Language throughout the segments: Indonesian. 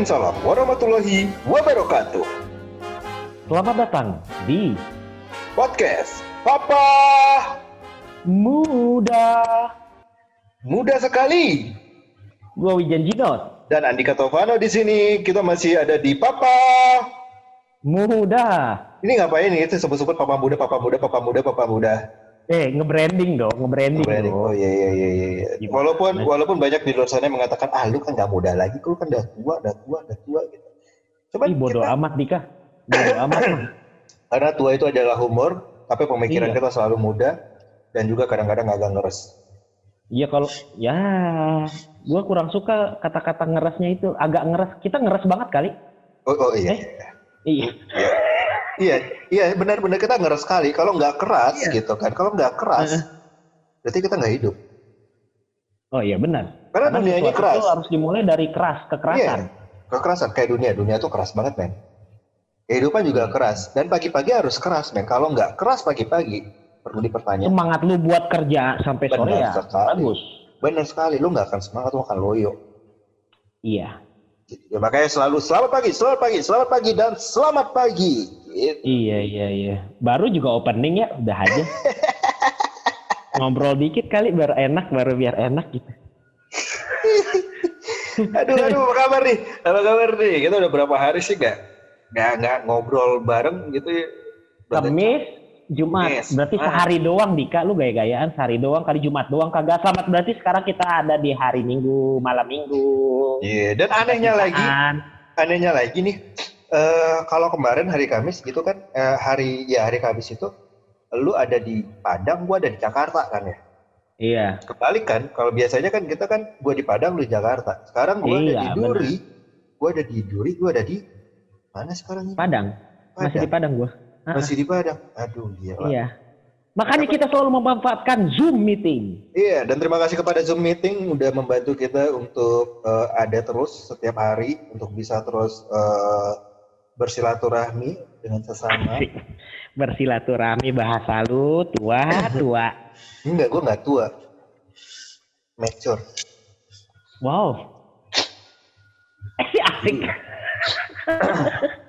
Waalaikumsalam warahmatullahi wabarakatuh. Selamat datang di Podcast Papa Muda. Muda sekali. Gua Wijan Jinot. Dan Andika Tovano di sini. Kita masih ada di Papa. Muda. Ini ngapain nih? Itu sebut-sebut Papa Muda, Papa Muda, Papa Muda, Papa Muda. Eh, nge-branding dong, nge-branding Branding. dong. Oh iya iya iya iya. iya. Walaupun walaupun banyak di luar sana yang mengatakan ah lu kan nggak muda lagi, lu kan udah tua, udah tua, udah tua gitu. Cuman Ih, bodoh kita- amat Dika. Bodoh amat. karena tua itu adalah humor, tapi pemikiran Iya. kita selalu muda dan juga kadang-kadang agak ngeres. Iya kalau ya gua kurang suka kata-kata ngerasnya itu agak ngeras. Kita ngeras banget kali. Oh, oh iya. Eh? Iya. Iya, iya, iya benar-benar kita ngeres sekali. Kalau nggak keras gitu kan, kalau nggak keras, berarti kita nggak hidup. Oh iya benar. Karena dunia ini keras. itu harus dimulai dari keras, kekerasan. Iya, kekerasan kayak dunia, dunia tuh keras banget men. Kehidupan juga Iya. keras dan pagi-pagi harus keras men. Kalau nggak keras pagi-pagi, perlu dipertanyakan. Semangat lu buat kerja sampai sore Benar ya sekali. bagus. Bener sekali, lu nggak akan semangat, lu akan loyo. Iya. Ya, makanya selalu selamat pagi, selamat pagi, selamat pagi dan selamat pagi. Gitu. Iya iya iya. Baru juga opening ya, udah aja. Ngobrol dikit kali biar enak, baru biar enak gitu. Aduh, aduh, apa kabar nih? Apa kabar nih? Kita udah berapa hari sih nggak nggak nggak ngobrol bareng gitu ya? Kamis, Jumat. Kamis. Berarti Ah. sehari doang Dika, lu gaya-gayaan sehari doang kali Jumat doang kagak selamat berarti sekarang kita ada di hari Minggu, malam Minggu. Iya, dan anehnya lagi, anehnya lagi nih, eh kalau kemarin hari Kamis gitu kan, eh, hari ya hari Kamis itu, lu ada di Padang, gua ada di Jakarta kan ya. Iya. Kebalik kan, kalau biasanya kan kita kan gua di Padang, lu di Jakarta. Sekarang gua ada Iya, di Duri, gua ada di Duri, gua ada di mana sekarang ini? Padang. Masih di Padang gua. Masih di Padang. Aduh, gila. Iya. Makanya kita selalu memanfaatkan Zoom meeting. Iya, dan terima kasih kepada Zoom Meeting udah membantu kita untuk eh, ada terus setiap hari untuk bisa terus eh, bersilaturahmi dengan sesama. Bersilaturahmi bahasa lu tua tua. Enggak, gue nggak tua. Mature. Wow. Eh, asik.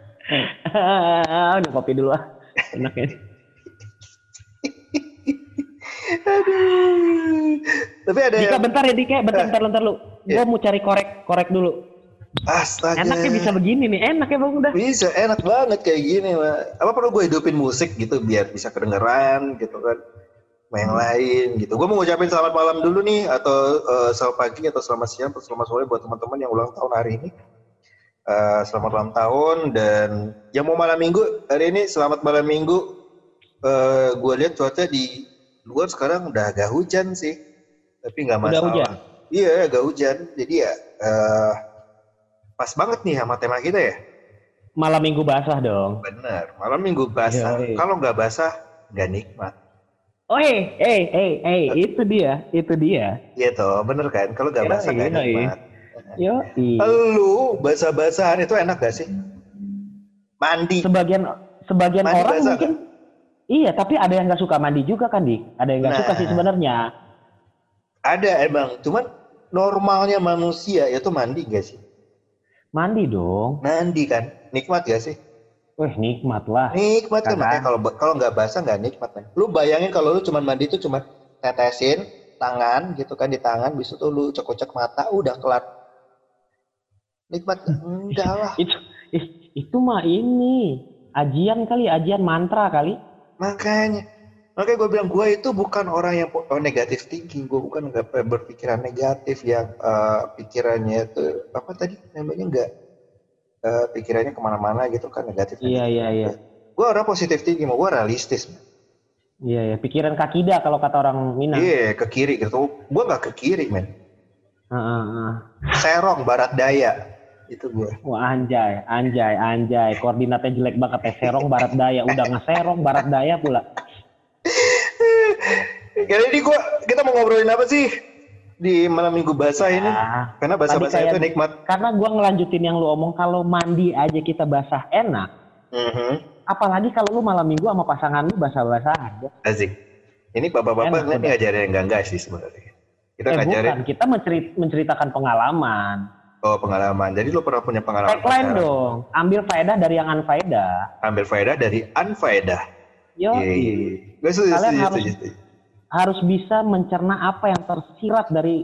Udah kopi dulu ah. Enak ya. Aduh. Tapi ada Dika yang bentar ya Dika, bentar bentar bentar lu. Gua mau cari korek korek dulu. astaga. Enaknya bisa begini nih, enak ya Bang udah. Bisa, enak banget kayak gini. Mah. Apa perlu gue hidupin musik gitu biar bisa kedengeran gitu kan? Main lain gitu. Gue mau ngucapin selamat malam dulu nih atau eh, selamat pagi atau selamat siang atau selamat sore buat teman-teman yang ulang tahun hari ini. Eh, selamat ulang tahun dan yang mau malam minggu hari ini selamat malam minggu. Eh gue lihat cuaca di luar sekarang udah agak hujan sih, tapi nggak Udah masalah. hujan? Iya, agak hujan. Jadi ya eh, pas banget nih sama tema kita ya. Malam minggu basah dong. Bener, malam minggu basah. Yoi. Kalau nggak basah, nggak nikmat. Oh eh eh eh eh itu dia, itu dia. Gitu, bener kan? Kalau nggak Yoi, basah nggak nikmat. Yo, Lu basah-basahan itu enak gak sih? Mandi. sebagian sebagian Mandi orang mungkin iya, tapi ada yang nggak suka mandi juga kan, Dik? Ada yang nggak suka Nah. sih sebenarnya. Ada emang. Cuman normalnya manusia itu mandi gak sih? Mandi dong. Mandi kan? Nikmat gak sih? Wih, nikmat lah. Nikmat kan? Makanya kalau kalau nggak basah nggak nikmat kan? Lu bayangin kalau lu cuma mandi itu cuma tetesin tangan gitu kan di tangan, bisa tuh lu cek-cek mata, udah kelar. Nikmat? Enggak lah. Itu ih, itu mah ini ajian kali, ajian mantra kali. Makanya, makanya gue bilang gue itu bukan orang yang oh, negatif thinking, gue bukan nggak berpikiran negatif yang eh, pikirannya itu apa tadi namanya nggak eh, pikirannya ke mana-mana gitu kan negatif. Iya, iya, iya. Gue orang positif thinking, gue realistis. Iya, ya. Pikiran kakida kalau kata orang Minang. Iya, ke kiri gitu. Gue nggak ke kiri, men. Heeh, heeh. Serong, barat daya. Itu gue. Wah anjay, anjay, anjay. Koordinatnya jelek banget ya. Serong barat daya. Udah ngeserong barat daya pula. Ini gua kita mau ngobrolin apa sih di malam minggu basah ini? Ah, Karena basah-basah tadi itu nikmat. Karena gua ngelanjutin yang lu omong kalau mandi aja kita basah enak. Mhm. Apalagi kalau lu malam minggu sama pasangan lu basah-basahan. ya. Asik. Ini bapak-bapak ini ngajarin yang enggak enggak sih sebenarnya. Kita eh ngajarin bukan, kita mencerit- menceritakan pengalaman. Oh pengalaman. Jadi lu pernah punya pengalaman Tagline dong, ambil faedah dari yang unfaedah. Ambil faedah dari unfaedah. Yo, iya. Gue setuju, Kalian setuju, harus- setuju, harus bisa mencerna apa yang tersirat dari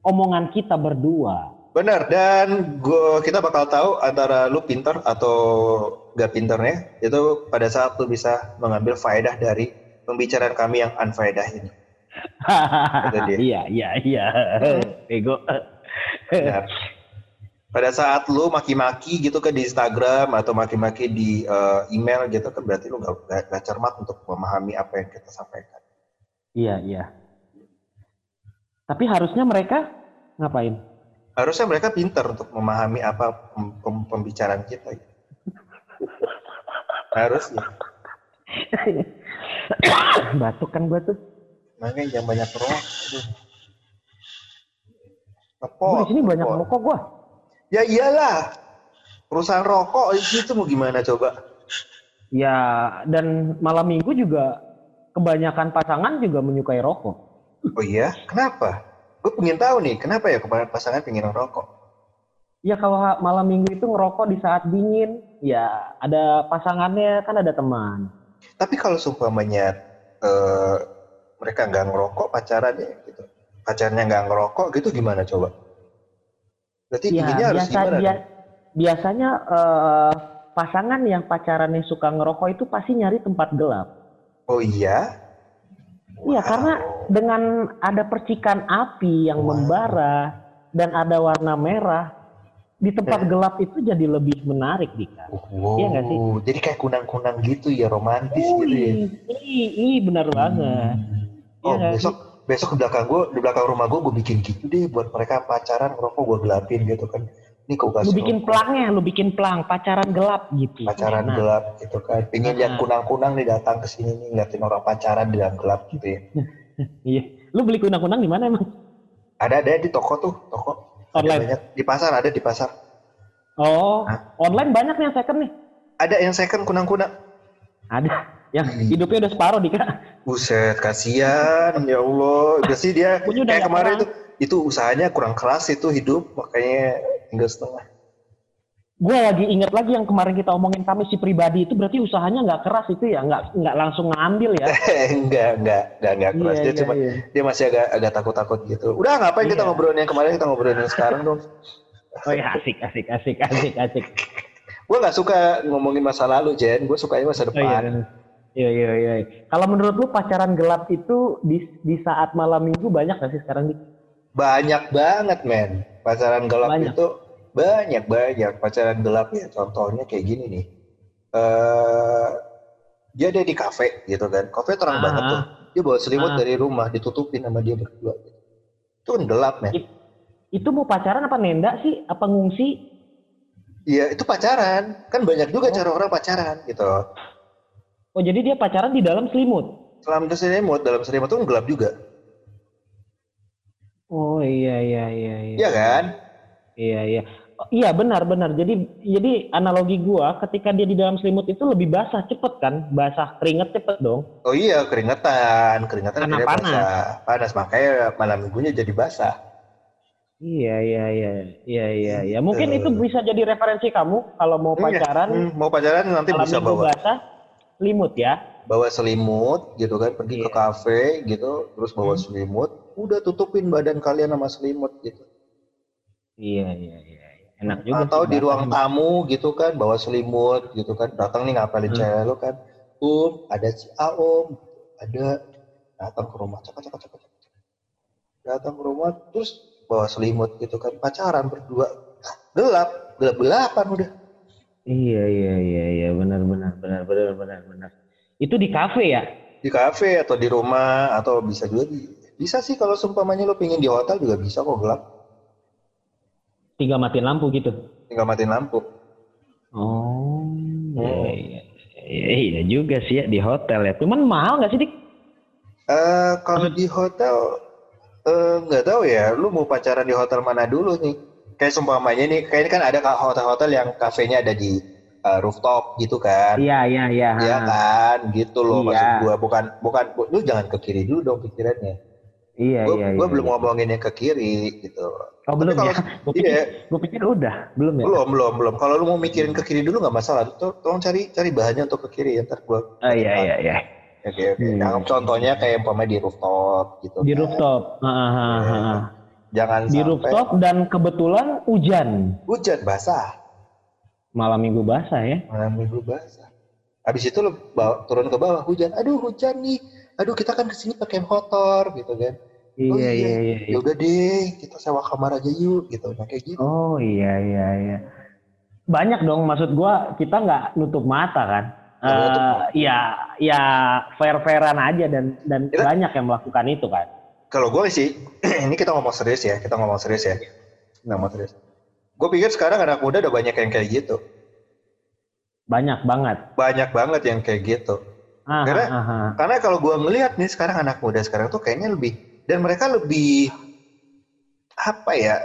omongan kita berdua. Benar, dan gua, kita bakal tahu antara lu pinter atau gak pinternya itu pada saat lu bisa mengambil faedah dari pembicaraan kami yang unfaedah ini. Iya, iya, iya. Bego. Benar. Pada saat lu maki-maki gitu kan di Instagram atau maki-maki di eh, email gitu kan berarti lu gak, gak, gak cermat untuk memahami apa yang kita sampaikan. Iya, iya. Tapi harusnya mereka ngapain? Harusnya mereka pinter untuk memahami apa pem- pem- pembicaraan kita. Harusnya. Batuk kan gua tuh. Makanya jangan banyak rokok. Di sini banyak rokok gua. Ya iyalah. Perusahaan rokok itu mau gimana coba? Ya, dan malam minggu juga kebanyakan pasangan juga menyukai rokok. Oh iya? Kenapa? Gue pengen tahu nih, kenapa ya kebanyakan pasangan pengen rokok? Ya kalau malam minggu itu ngerokok di saat dingin, ya ada pasangannya kan ada teman. Tapi kalau seumpamanya eh, mereka nggak ngerokok pacarannya gitu, pacarnya nggak ngerokok gitu gimana coba? Berarti Ya intinya harus biasa gimana? dong? biasanya eh, pasangan yang pacarannya suka ngerokok itu pasti nyari tempat gelap. Oh iya? Iya Wow. karena dengan ada percikan api yang Wow. membara dan ada warna merah di tempat Eh. gelap itu jadi lebih menarik Dika. Wow, Iya sih? jadi kayak kunang-kunang gitu ya, romantis gitu ya. Ih, ih, benar banget. Oh, Iya nggak besok besok di belakang gue, di belakang rumah gue, gue bikin gitu deh buat mereka pacaran ngerokok gue gelapin gitu kan. Ini kok Lu bikin rokok, pelangnya, lu bikin pelang pacaran gelap gitu. pacaran Nah, gelap gitu kan. Pengen lihat Nah. kunang-kunang nih datang ke sini nih ngeliatin orang pacaran di dalam gelap gitu ya. Iya. Lu beli kunang-kunang di mana emang? Ada ada di toko tuh, toko. Ada Online. banyak di pasar ada di pasar. Oh, Hah? online banyak nih yang second nih. Ada yang second kunang-kunang. Ada. Yang hidupnya udah separuh Dika. Buset, kasihan ya Allah. Jadi dia Punya kayak kemarin itu itu usahanya kurang keras itu hidup makanya tinggal setengah. Gue lagi inget lagi yang kemarin kita omongin kami si pribadi itu berarti usahanya nggak keras itu ya, nggak nggak langsung ngambil ya. enggak, enggak, enggak, enggak keras. Iya, dia iya, cuma iya. dia masih agak agak takut-takut gitu. Udah ngapain kita Iya. ngobrolin yang kemarin kita ngobrolin yang sekarang dong. Oh ya asik asik asik asik asik. Gue nggak suka ngomongin masa lalu, Jen. Gue sukanya masa Oh depan. iya. Iya iya iya. Kalau menurut lu pacaran gelap itu di di saat malam minggu banyak gak sih sekarang? Banyak banget, men. Pacaran gelap Banyak. itu banyak banyak pacaran gelap ya. Contohnya kayak gini nih. Eh dia ada di kafe gitu kan. Kafe terang Ah. banget tuh. Dia bawa selimut Ah. dari rumah, ditutupin sama dia berdua. Itu kan gelap, men. Itu mau pacaran apa nenda sih? Apa ngungsi? Iya, itu pacaran. Kan banyak juga Oh. cara orang pacaran gitu. Oh jadi dia pacaran di dalam selimut? Di selimut, dalam selimut itu kan gelap juga. Oh iya iya iya iya. Iya kan? Iya iya. Oh, iya benar benar. Jadi jadi analogi gua ketika dia di dalam selimut itu lebih basah cepet kan? Basah keringet cepet dong. Oh iya, keringetan. Keringetan Karena panas. basah. Panas, makanya malam minggunya jadi basah. Iya iya iya iya iya iya. Mungkin Eh. itu bisa jadi referensi kamu kalau mau Iya. pacaran Hmm, mau pacaran nanti malam bisa bawa basah selimut ya. bawa selimut gitu kan pergi ke Iya. kafe gitu terus bawa Hmm. selimut udah tutupin badan kalian sama selimut gitu Iya iya iya. iya. Enak juga. atau di ruang tamu gitu kan bawa selimut gitu kan datang nih ngapalin Hmm. cewek lo kan um ada si A om ada datang ke rumah cepat cepat cepat cepat. datang ke rumah terus bawa selimut gitu kan pacaran berdua gelap gelap gelapan udah Iya iya iya iya benar benar benar benar benar benar. Itu di kafe ya? di kafe atau di rumah atau bisa juga di bisa sih kalau seumpamanya lo pingin di hotel juga bisa kok gelap Tinggal matiin lampu gitu. tinggal matiin lampu Oh, Oh. iya, iya, iya, iya juga sih ya di hotel ya. Cuman mahal nggak sih dik? Eh kalau di hotel eh, nggak tahu ya, lu mau pacaran di hotel mana dulu nih? Kayak seumpamanya nih, kayak ini kan ada hotel-hotel yang kafenya ada di eh, rooftop gitu kan? Iya iya iya. Iya kan, gitu loh Iya. maksud gua. Bukan bukan lu jangan ke kiri dulu dong pikirannya. Iya, Gue iya, gue iya, belum iya. ngomongin yang ke kiri gitu. Oh, belum kalau- ya? Gue pikir, Iya, gua pikir udah, belum ya? belum belum belum. Kalau lu mau mikirin ke kiri dulu nggak masalah. Tuh, tolong cari cari bahannya untuk ke kiri ya. Ntar gue. Oh, iya, iya, iya. Oke oke. Hmm. Yang contohnya kayak umpamanya di rooftop gitu. Di kan. rooftop. Ah, ah, ah. Jangan Di sampai rooftop dan kebetulan hujan. hujan basah. Malam minggu basah ya. Malam minggu basah. Habis itu lu bawa, turun ke bawah hujan. Aduh hujan nih. Aduh kita kan ke sini pakai motor gitu kan. Oh, Iya, iya. iya, iya. Ya udah deh kita sewa kamar aja yuk gitu. Nah kayak gitu. Oh iya iya iya. Banyak dong maksud gua kita nggak nutup mata kan. Eh ya ya fair fairan aja dan dan Kita- banyak yang melakukan itu kan. Kalau gue sih, ini kita ngomong serius ya, kita ngomong serius ya. Ngomong serius. Gue pikir sekarang anak muda udah banyak yang kayak gitu. Banyak banget. Banyak banget yang kayak gitu. Ah, Karena- ah, ah, ah. Karena kalau gue ngelihat nih sekarang anak muda sekarang tuh kayaknya lebih dan mereka lebih apa ya?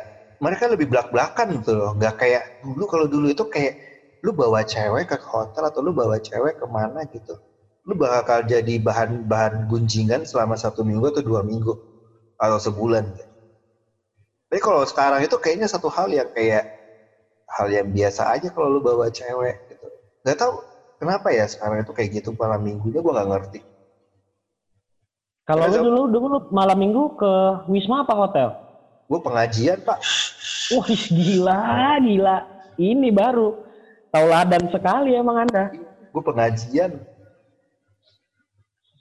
Mereka lebih belak-belakan gitu loh. Nggak kayak dulu kalau dulu itu kayak lu bawa cewek ke hotel atau lu bawa cewek ke mana gitu. Lu bakal jadi bahan bahan gunjingan selama satu minggu atau dua minggu atau sebulan. Tapi kalau sekarang itu kayaknya satu hal yang kayak hal yang biasa aja kalau lu bawa cewek gitu. Gak tahu kenapa ya sekarang itu kayak gitu malam minggunya gue nggak ngerti. Kalau lu dulu dulu malam minggu ke Wisma apa hotel? Gue pengajian pak. Wah gila gila. Ini baru tauladan sekali emang anda. Gue pengajian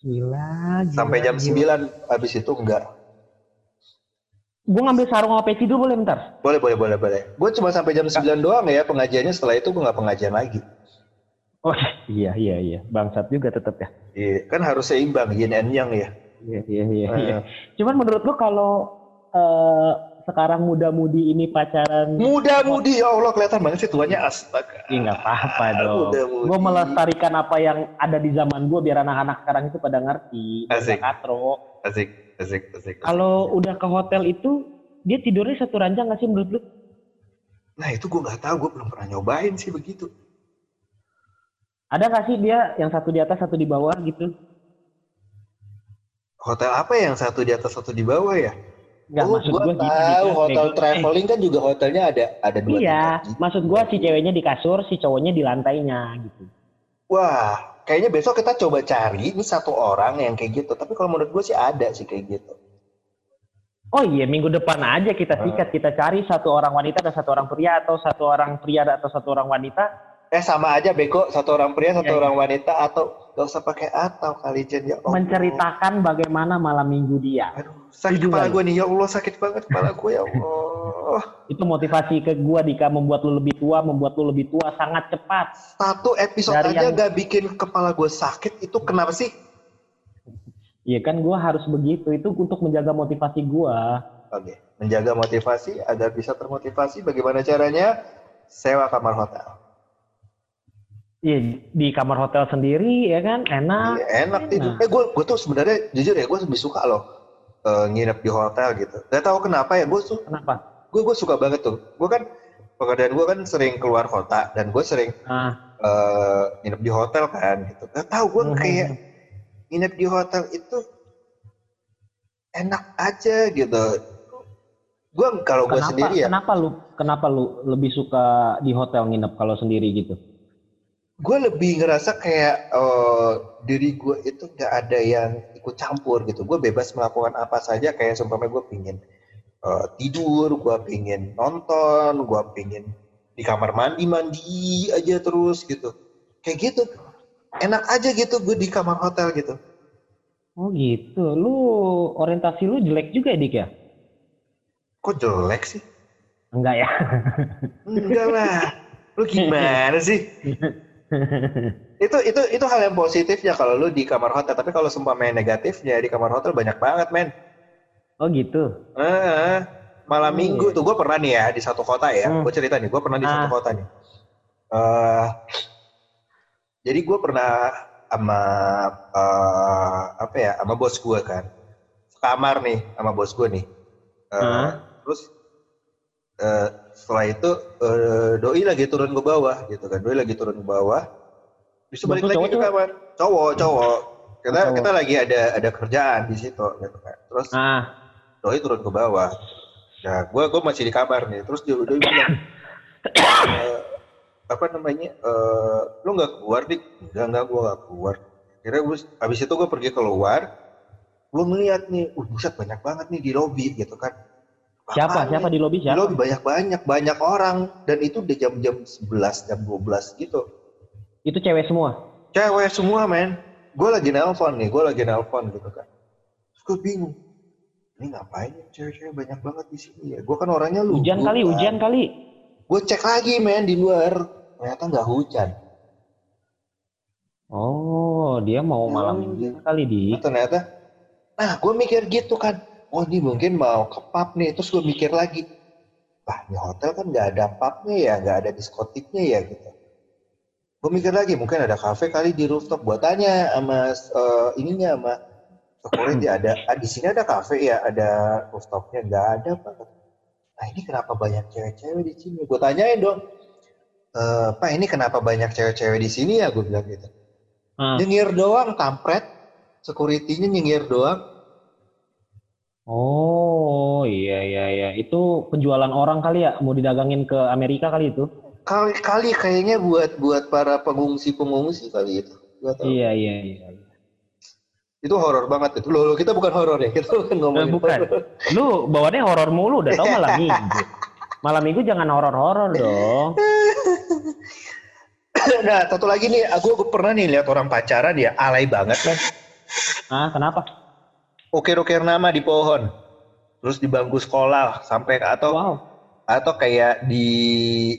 Gila. gila sampai jam gila. 9 habis itu enggak. Gue ngambil sarung sama peci dulu boleh bentar. Boleh boleh boleh boleh. Gue cuma sampai jam 9 doang ya pengajiannya. Setelah itu gue nggak pengajian lagi. Oh iya iya iya. Bangsat juga tetap ya. Iya, kan harus seimbang yin and yang ya. Iya iya iya. Eh, iya. Cuman menurut lu kalau eh, sekarang muda-mudi ini pacaran, Muda-mudi ya Allah kelihatan banget sih tuanya astaga. ya nggak apa-apa dong. Gue melestarikan apa yang ada di zaman gue biar anak-anak sekarang itu pada ngerti. Asik. katro. Asik asik asik. asik. Kalau udah ke hotel itu dia tidurnya satu ranjang nggak sih menurut lu? Nah itu gue nggak tahu. Gue belum pernah nyobain sih begitu. Ada nggak sih dia yang satu di atas satu di bawah gitu? Hotel apa yang satu di atas satu di bawah ya? Nggak oh, maksud gue gue gitu. tahu Dik. hotel Eh, traveling kan juga hotelnya ada ada dua Iya, gitu. maksud gua si ceweknya di kasur, si cowoknya di lantainya gitu. Wah, kayaknya besok kita coba cari ini satu orang yang kayak gitu. Tapi kalau menurut gue sih ada sih kayak gitu. Oh iya, minggu depan aja kita Ah. sikat, kita cari satu orang wanita dan satu orang pria atau satu orang pria atau satu orang wanita. Eh sama aja beko satu orang pria satu iya. orang wanita atau gak usah pakai atau kali Jen ya Allah. menceritakan bagaimana malam minggu dia. Aduh, sakit kepala gue nih ya Allah sakit banget kepala gue ya Allah. Itu motivasi ke gua Dika membuat lu lebih tua, membuat lu lebih tua sangat cepat. Satu episode Dari aja yang- gak bikin kepala gue sakit itu kenapa sih? Iya kan gua harus begitu. Itu untuk menjaga motivasi gua. Oke, menjaga motivasi agar bisa termotivasi. Bagaimana caranya? Sewa kamar hotel. Iya, di kamar hotel sendiri ya kan, enak. Iya, enak tidur. Eh gue gue tuh sebenarnya jujur ya gue lebih suka loh eh, nginep di hotel gitu. Gak tahu kenapa ya gue tuh Kenapa? gue gue suka banget tuh. Gue kan pekerjaan gue kan sering keluar kota dan gue sering Ah, eh, nginep di hotel kan gitu. Gak tahu gue Mhm. kayak nginep di hotel itu enak aja gitu. Gue kalau gue sendiri ya, kenapa lu kenapa lu lebih suka di hotel nginep kalau sendiri gitu? Gue lebih ngerasa kayak eh, diri gue itu gak ada yang ikut campur gitu. Gue bebas melakukan apa saja kayak seumpamanya gue pingin eh, tidur, gue pingin nonton, gue pingin di kamar mandi mandi aja terus gitu. Kayak gitu. Enak aja gitu gue di kamar hotel gitu. Oh gitu. Lu orientasi lu jelek juga ya Dik ya? Kok jelek sih? Enggak ya? Enggak lah. Lu gimana sih? itu itu itu hal yang positifnya kalau lu di kamar hotel tapi kalau seumpamanya negatifnya di kamar hotel banyak banget men oh gitu. Ah, malam Oh, minggu iya. tuh gue pernah nih ya di satu kota ya Hmm. gue cerita nih gue pernah di satu Ah. kota nih Eh, jadi gue pernah sama eh, apa ya sama bos gue kan kamar nih sama bos gue nih Eh, Ah. terus eh, setelah itu eh, doi lagi turun ke bawah gitu kan. Doi lagi turun ke bawah. Bisa balik lagi cowok, ke kamar. Cowok cowok. Kita Cowok. kita lagi ada ada kerjaan di situ gitu kan. Terus Ah, doi turun ke bawah. Nah gue gue masih di kamar nih. Terus dia doi bilang "Eh, apa namanya eh lu nggak keluar dik? Enggak enggak gue nggak keluar. Kira gue abis itu gue pergi keluar. Gue melihat nih uh buset banyak banget nih di lobi gitu kan Siapa? Siapa di lobi di siapa? lobi banyak banyak banyak orang. Dan itu udah jam-jam 11 jam 12 gitu. Itu cewek semua. cewek semua men. Gue lagi nelpon nih gue lagi nelpon gitu kan. Terus gue bingung ini ngapain cewek-cewek banyak banget di sini ya? Gue kan orangnya lu Hujan kali, hujan kali. gue cek lagi men di luar. Ternyata nggak hujan. Oh, dia mau Ya malam minggu kali di. Nah, ternyata nah gue mikir gitu kan oh ini mungkin mau ke pub nih. Terus gue mikir lagi wah di hotel kan nggak ada pubnya ya nggak ada diskotiknya ya gitu. Gue mikir lagi mungkin ada kafe kali di rooftop. Buat tanya sama eh, ininya sama security ada ah, di sini ada kafe ya ada rooftopnya. Nggak ada pak. Nah ini kenapa banyak cewek-cewek di sini? Gue tanyain dong "Eh, pak ini kenapa banyak cewek-cewek di sini ya? Gue bilang gitu. Ah. nyengir doang kampret. Security-nya nyengir doang Oh, iya iya iya. Itu penjualan orang kali ya, mau didagangin ke Amerika kali itu. kali kali kayaknya buat buat para pengungsi pengungsi kali itu tahu. Iya iya iya. itu horor banget itu loh, kita bukan horor ya kita bukan ngomongin Eh, bukan. horor. Lu bawaannya horor mulu, udah tau malam minggu. Malam minggu jangan horor-horor dong. nah satu lagi nih aku, aku pernah nih lihat orang pacaran ya alay banget kan Ah, kenapa? Ukir-ukir nama di pohon. Terus di bangku sekolah sampai atau Wow. atau kayak di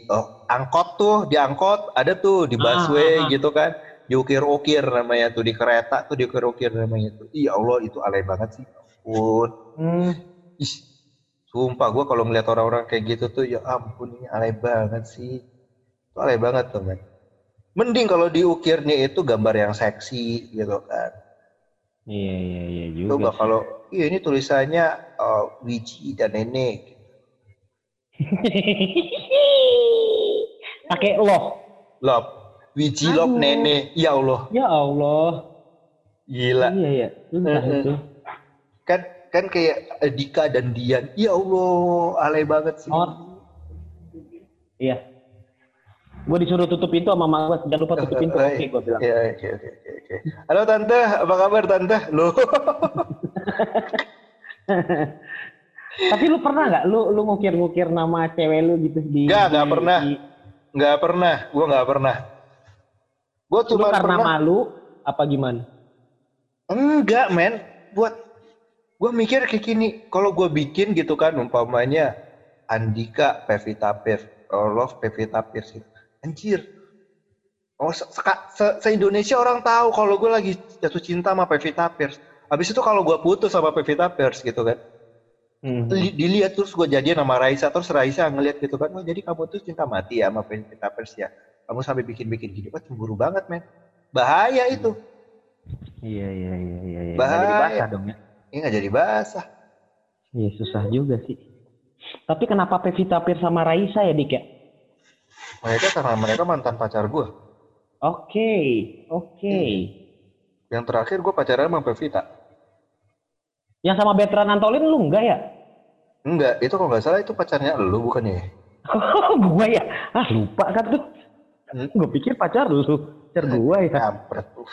oh, angkot tuh di angkot ada tuh di Ah, busway ah, ah. gitu kan. Diukir-ukir namanya tuh di kereta tuh diukir-ukir namanya tuh. Iya Allah itu alay banget sih. Ampun. Hmm. ih sumpah gue kalau ngeliat orang-orang kayak gitu tuh ya ampun ini alay banget sih. Itu alay banget tuh men. Mending kalau diukirnya itu gambar yang seksi gitu kan Iya iya iya juga. coba kalau iya ini tulisannya uh, Wiji dan Nenek Pakai loh. Love Wiji Aduh. Nenek ya Allah Ya Allah. gila Iya iya. Itu. kan kan kayak Dika dan Dian ya Allah alay banget sih Oh. Iya. Gue disuruh tutup pintu sama mama gue. Jangan lupa tutup pintu. Oke, gue bilang. Ya, oke, oke, oke. Halo tante, apa kabar tante? Lo, Tapi lu pernah nggak? Lu lu ngukir-ngukir nama cewek lu gitu di? Nggak, nggak di- pernah. di- nggak pernah, gua nggak pernah. Gua lu cuma karena pernah. malu apa gimana? Enggak, men. Buat gua mikir kayak gini, kalau gua bikin gitu kan umpamanya Andika Pevita Pierce, oh, Love Pevita Pierce gitu. Anjir. Oh, se, seka- se- se-Indonesia orang tahu kalau gue lagi jatuh cinta sama Pevita Pierce. Habis itu kalau gua putus sama Pevita Pierce gitu kan. Hmm. Di- dilihat terus gue jadian sama Raisa terus Raisa ngeliat gitu kan oh jadi kamu tuh cinta mati ya sama Pevita Pierce ya kamu sampai bikin-bikin gini wah cemburu banget men bahaya itu Iya iya iya iya. iya. Nggak Bahaya. jadi basah dong ya. ini nggak jadi basah Iya susah juga sih. Tapi kenapa Pevita Pierce sama Raisa ya Dik ya? Mereka karena mereka mantan pacar gue Oke oke. yang terakhir gue pacaran sama Pevita Yang sama Bertrand Antolin lu enggak ya? enggak itu kalau nggak salah itu pacarnya lu bukannya ya? gua ya? Ah lupa kan tuh. Hmm? Gue pikir pacar lu. Pacar gua ya. kampret uh.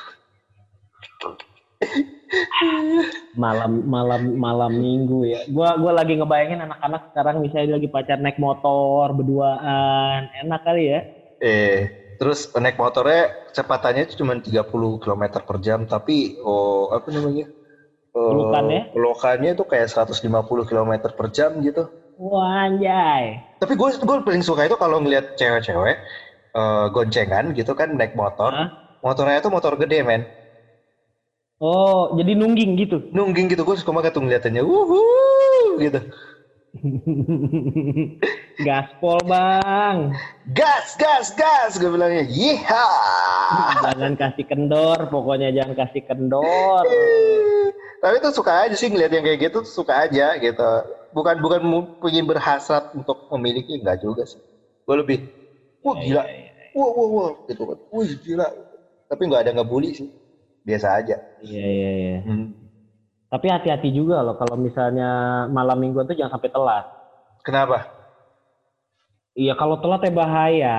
Malam malam malam minggu ya. Gua gua lagi ngebayangin anak-anak sekarang misalnya lagi pacar naik motor berduaan, enak kali ya. eh terus naik motornya kecepatannya itu cuma 30 km per jam tapi oh apa namanya Oh, Pelukannya? pelukannya itu kayak 150 km per jam gitu Wah, anjay. Tapi gue gue paling suka itu kalau ngeliat cewek-cewek eh, goncengan gitu kan naik motor. Hah? Motornya itu motor gede men. Oh, jadi nungging gitu. Nungging gitu gue suka banget tuh ngeliatannya. Wuhu gitu. Gaspol, Bang. Gas, gas, gas gue bilangnya. Yiha. Jangan kasih kendor, pokoknya jangan kasih kendor. Tapi tuh suka aja sih ngeliat yang kayak gitu tuh suka aja gitu. Bukan bukan pengen berhasrat untuk memiliki enggak juga sih. Gue lebih wah gila. Iya, iya, Wah wah wah gitu kan. Wih gila. Tapi nggak ada ngebully sih. Biasa aja. Iya, iya, iya. Hmm. Tapi hati-hati juga loh kalau misalnya malam mingguan tuh jangan sampai telat. Kenapa? Iya kalau telat ya bahaya.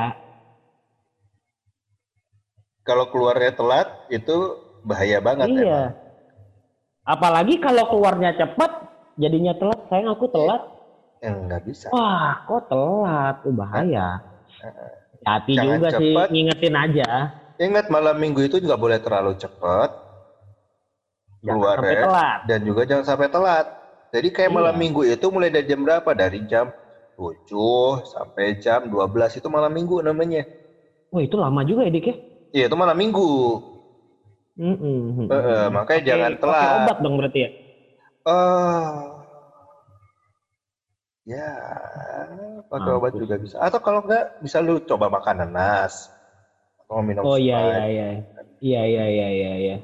Kalau keluarnya telat itu bahaya banget iya. emang. Apalagi kalau keluarnya cepat, jadinya telat. Sayang aku telat. Ya, nggak bisa. Wah, kok telat? Tuh bahaya. Hati Jangan juga sih, cepet. ngingetin aja. Ingat malam minggu itu juga boleh terlalu cepat keluar ya. telat. dan juga jangan sampai telat. Jadi kayak malam Iya. minggu itu mulai dari jam berapa? Dari jam 7 sampai jam 12 itu malam minggu namanya. Wah itu lama juga ya Dik ya? Iya itu malam minggu. Mm-mm. Eh, eh, makanya Pakai- jangan pakai telat. obat dong berarti ya? Eh, ya, pakai obat juga bisa. Atau kalau enggak, bisa lu coba makan nanas. Atau minum Oh iya iya iya. Iya iya iya iya iya.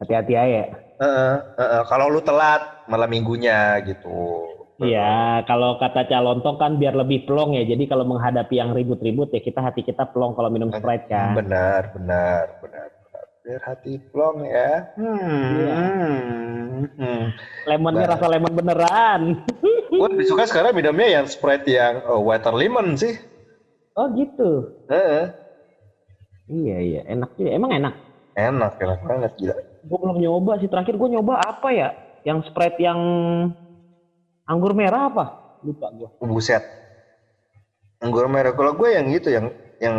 Hati-hati aja. Heeh, heeh. Kalau lu telat malam minggunya gitu. Iya, kalau kata calontong kan biar lebih plong ya. Jadi kalau menghadapi yang ribut-ribut ya kita hati kita plong kalau minum Sprite kan. Benar, benar, benar, benar. Biar hati plong ya. Hmm. Iya. hmm. Lemonnya rasa lemon beneran. Gue lebih suka sekarang minumnya yang Sprite yang oh, water lemon sih. Oh gitu. Heeh. Iya iya, enak juga. Emang enak. Enak, enak banget gila. Gue belum nyoba sih. Terakhir gue nyoba apa ya? Yang Sprite yang anggur merah apa? Lupa gue. Buset. Anggur merah. Kalau gue yang itu, yang yang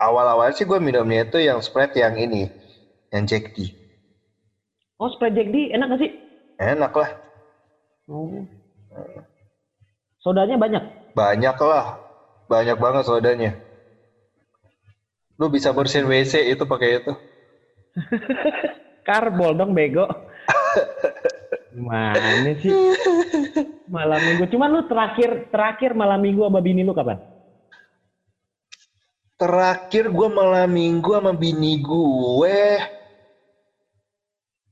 awal-awal sih gue minumnya itu yang Sprite yang ini, yang Jack D. Oh Sprite Jack D enak gak sih? Enak lah, Oh. Sodanya banyak. banyak lah, banyak banget sodanya. Lu bisa bersihin WC itu pakai itu. Karbol dong bego. Mana sih? Malam minggu. Cuman lu terakhir terakhir malam minggu sama bini lu kapan? Terakhir gue malam minggu sama bini gue.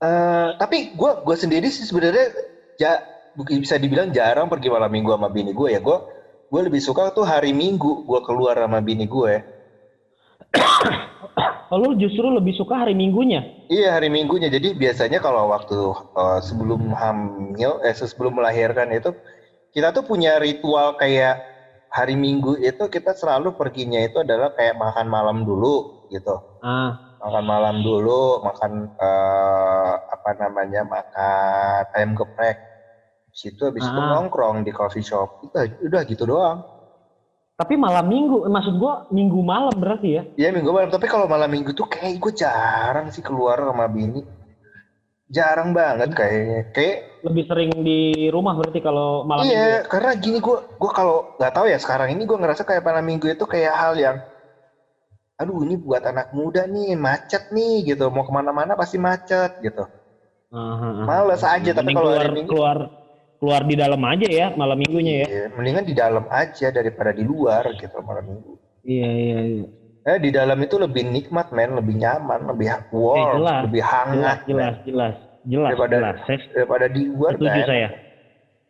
Eh, tapi gue gue sendiri sih sebenarnya ja, bisa dibilang jarang pergi malam minggu sama bini gue ya. Gue gue lebih suka tuh hari minggu gue keluar sama bini gue. Oh, lu justru lebih suka hari minggunya. Iya hari minggunya. Jadi biasanya kalau waktu eh, sebelum hamil, eh sebelum melahirkan itu kita tuh punya ritual kayak hari minggu itu kita selalu perginya itu adalah kayak makan malam dulu gitu. Ah, Makan malam dulu, makan eh, apa namanya makan ayam geprek. Situ habis itu Ah. nongkrong di coffee shop. Udah, udah gitu doang. Tapi malam minggu, maksud gua minggu malam berarti ya? Iya minggu malam. Tapi kalau malam minggu tuh kayak gue jarang sih keluar sama bini. Jarang banget kayaknya. Kayak Lebih sering di rumah berarti kalau malam minggu. ya? Iya, karena gini gue, gue kalau nggak tahu ya sekarang ini gue ngerasa kayak malam minggu itu kayak hal yang, aduh ini buat anak muda nih macet nih gitu, mau ke mana-mana pasti macet gitu. Ah, ah. Males aja, tapi kalau keluar hari minggu, keluar keluar di dalam aja ya malam minggunya ya. iya, mendingan di dalam aja daripada di luar gitu malam minggu. Iya iya iya. Eh di dalam itu lebih nikmat men, lebih nyaman, lebih warm, Eh, jelas, lebih hangat jelas men. jelas jelas Daripada- jelas. Saya daripada di luar setuju kan, saya.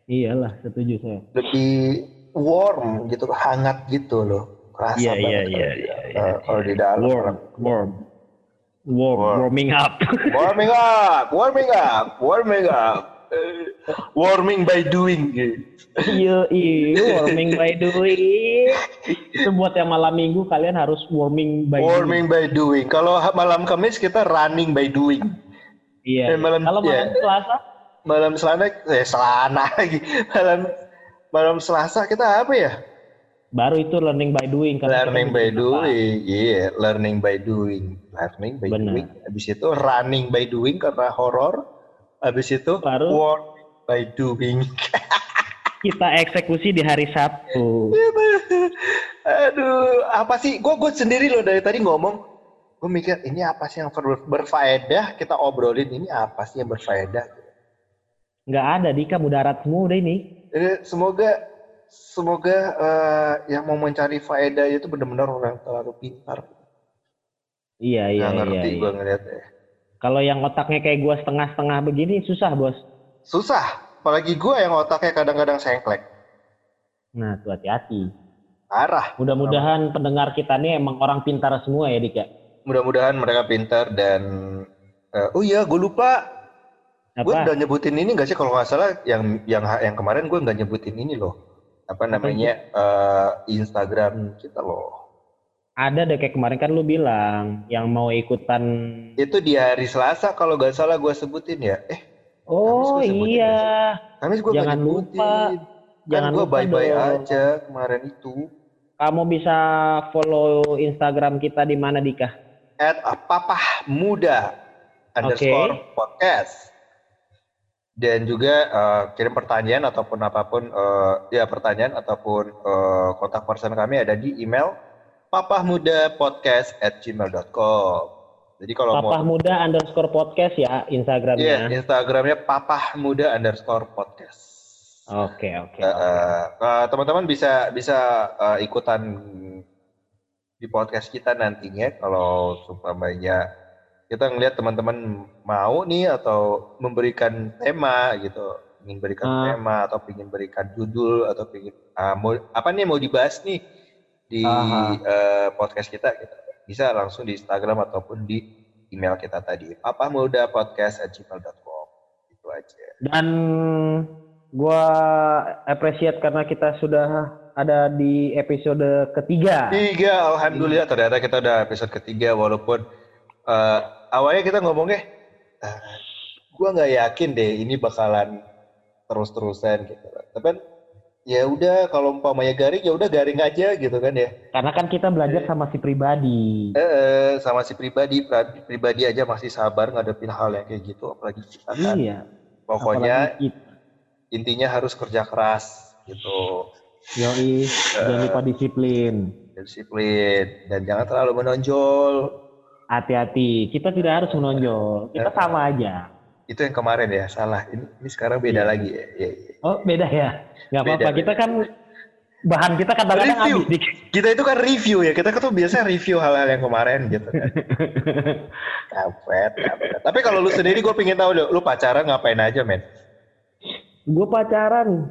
Iyalah setuju saya. lebih warm gitu, hangat gitu loh. Kerasa Iya, banget iya, iya, di- iya, eh, iya. kalau di dalam. Warm warm warm Warm. warming up. Warming up, warming up, warming up. Warming by doing. Iya, iya, warming by doing. Itu buat yang malam minggu kalian harus warming by doing. Warming by doing. Kalau malam Kamis kita running by doing. Iya. Eh, malam- Kalau malam iya. Selasa, Malam Selasa, eh Selasa lagi. Malam malam Selasa kita apa ya? baru itu learning by doing. karena Learning by doing. Iya, learning by doing. Learning by doing. Habis itu running by doing karena horor. Habis itu Baru- work by doing. Kita eksekusi di hari Sabtu. Aduh, apa sih? Gue gue sendiri loh dari tadi ngomong. Gue mikir ini apa sih yang ber- berfaedah? Kita obrolin ini apa sih yang berfaedah? Nggak ada Dika mudarat semua udah ini. Jadi semoga semoga eh, yang mau mencari faedah itu benar-benar orang terlalu pintar. Iya iya Nggak iya. ngerti iya. gue ngeliatnya. Kalau yang otaknya kayak gua setengah-setengah begini susah bos. Susah. Apalagi gue yang otaknya kadang-kadang sengklek. Nah tuh hati-hati. Parah. Mudah-mudahan pendengar kita nih emang orang pintar semua ya Dika. Mudah-mudahan mereka pintar dan eh, oh iya gue lupa Gue Apa? udah nyebutin ini gak sih kalau nggak salah yang yang yang kemarin gue nggak nyebutin ini loh. Apa namanya eh, Instagram kita loh. Ada deh kayak kemarin kan lu bilang yang mau ikutan. Itu di hari Selasa kalau nggak salah gue sebutin ya. Eh, Oh gua sebutin iya, Kamis gue Jangan lupa. Kan jangan gue bye-bye dong. aja kemarin itu. Kamu bisa follow Instagram kita di mana Dika? At papah muda underscore podcast. Dan juga eh, kirim pertanyaan ataupun apa pun eh, ya pertanyaan ataupun eh, kontak person kami ada di email papahmudapodcast at gmail.com. Jadi kalau Papa mau Muda underscore podcast ya Iya, Instagramnya. Instagramnya papahmuda underscore podcast. Oke oke. Eh, eh, eh, teman-teman bisa bisa eh, ikutan di podcast kita nantinya kalau sumpamanya kita ngelihat teman-teman mau nih atau memberikan tema gitu ingin berikan Ah. tema atau ingin berikan judul atau ingin ah, mau apa nih mau dibahas nih di Aha. eh, podcast kita gitu. bisa langsung di Instagram ataupun di email kita tadi papahmudapodcast@gmail.com itu aja Dan gua appreciate karena kita sudah ada di episode ketiga. Tiga, alhamdulillah ternyata kita udah episode ketiga walaupun eh, awalnya kita ngomongnya, "Ah, gua nggak yakin deh ini bakalan terus-terusan gitu. Tapi kan, ya udah kalau umpamanya garing ya udah garing aja gitu kan ya. Karena kan kita belajar sama si pribadi. Eh, eh, sama si pribadi, pribadi aja masih sabar ngadepin hal yang kayak gitu, apalagi kita kan. Iya. Pokoknya apalagi kita. intinya harus kerja keras gitu, Yoi, jangan lupa disiplin. disiplin dan jangan terlalu menonjol. Hati-hati, kita tidak harus menonjol. Kita sama aja. Itu yang kemarin ya, salah. Ini, ini sekarang beda Iya. lagi ya. Iya, iya. Oh, beda ya? Nggak apa-apa. Beda, Kita kan bahan kita kadang-kadang Review. habis. Kita itu kan review ya, kita kan tuh biasa review hal-hal yang kemarin gitu kan. Kampret. Tapi kalau lu sendiri gue pengen tahu lu, lu pacaran ngapain aja men? Gue pacaran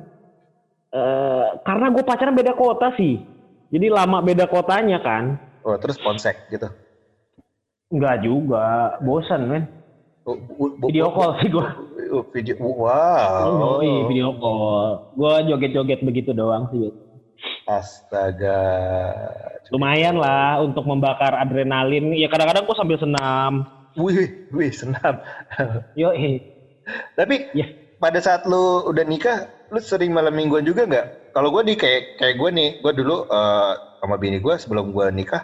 eh karena gue pacaran beda kota sih. Jadi lama beda kotanya kan. Oh terus ponsek gitu. Enggak juga, bosan men. Oh, Video call sih gue. oh, video, wow. Oh, iya, video call. Gue joget-joget begitu doang sih. Astaga. Lumayan lah untuk membakar adrenalin. Ya kadang-kadang gue sambil senam. Wih, wih senam. Yo, Tapi Ya. pada saat lu udah nikah, lu sering malam mingguan juga nggak? Kalau gue nih kayak kayak gue nih, gue dulu eh, sama bini gue sebelum gue nikah,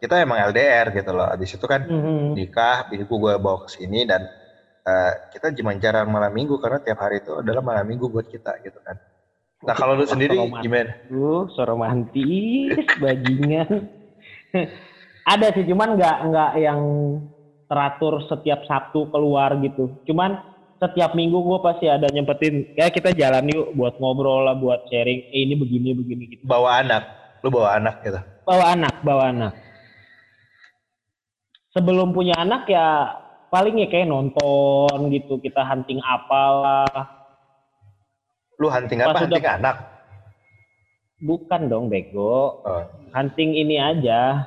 kita emang LDR gitu loh. Abis itu kan Mhm. nikah, bini gue bawa ke sini dan eh, kita cuma jarang malam minggu karena tiap hari itu adalah malam minggu buat kita gitu kan. Nah kalau lu sendiri romantis. gimana? Uh, so romantis, bajingan. Ada sih, cuman nggak nggak yang teratur setiap Sabtu keluar gitu. Cuman setiap minggu gue pasti ada nyempetin, ya kita jalan yuk buat ngobrol lah, buat sharing. Eh ini begini begini gitu. Bawa anak, lu bawa anak gitu. Bawa anak, bawa anak. Sebelum punya anak ya paling ya kayak nonton gitu, kita hunting apalah. Lu hunting apa? Pas udah- Hunting anak. Bukan dong bego. Oh. hunting ini aja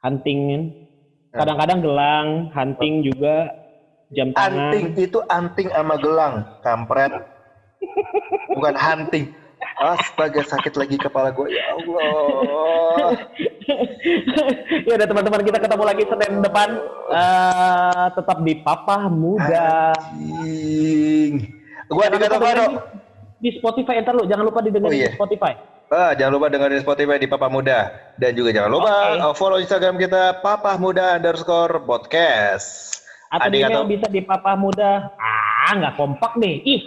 hunting kadang-kadang gelang hunting juga jam tangan Anting itu anting sama gelang, kampret. Bukan hunting. Astaga sakit lagi kepala gue ya Allah. ya udah teman-teman kita ketemu lagi Senin depan Eh, tetap di Papa Muda Anjing. Gue lupa Fano. dengerin di Spotify entar lu jangan lupa didengerin Oh, iya. di Spotify Ah, jangan lupa dengerin Spotify di Papa Muda dan juga jangan lupa Oke. uh, follow Instagram kita Papa Muda underscore podcast. atau email atau- bisa di Papa Muda ah nggak kompak deh ih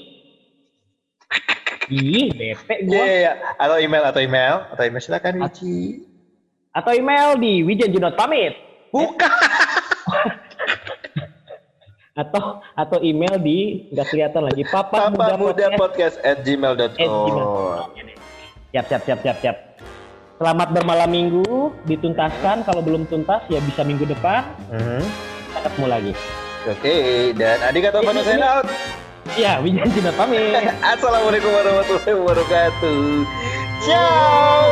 ih bete Iya, gua iya, atau email atau email atau email silakan Wici. atau email di wijanjunot pamit Bukan. atau atau email di nggak kelihatan lagi papa, Papa Muda podcast podcast at gmail.com. gmail. siap siap siap siap siap selamat bermalam minggu dituntaskan kalau belum tuntas ya bisa minggu depan Mhm. kita ketemu lagi Oke, dan adik atau sign out. Ya wijan tidak pamit Assalamualaikum warahmatullahi wabarakatuh. Ciao.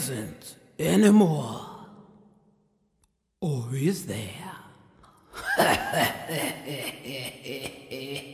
Isn't anymore. Or is there?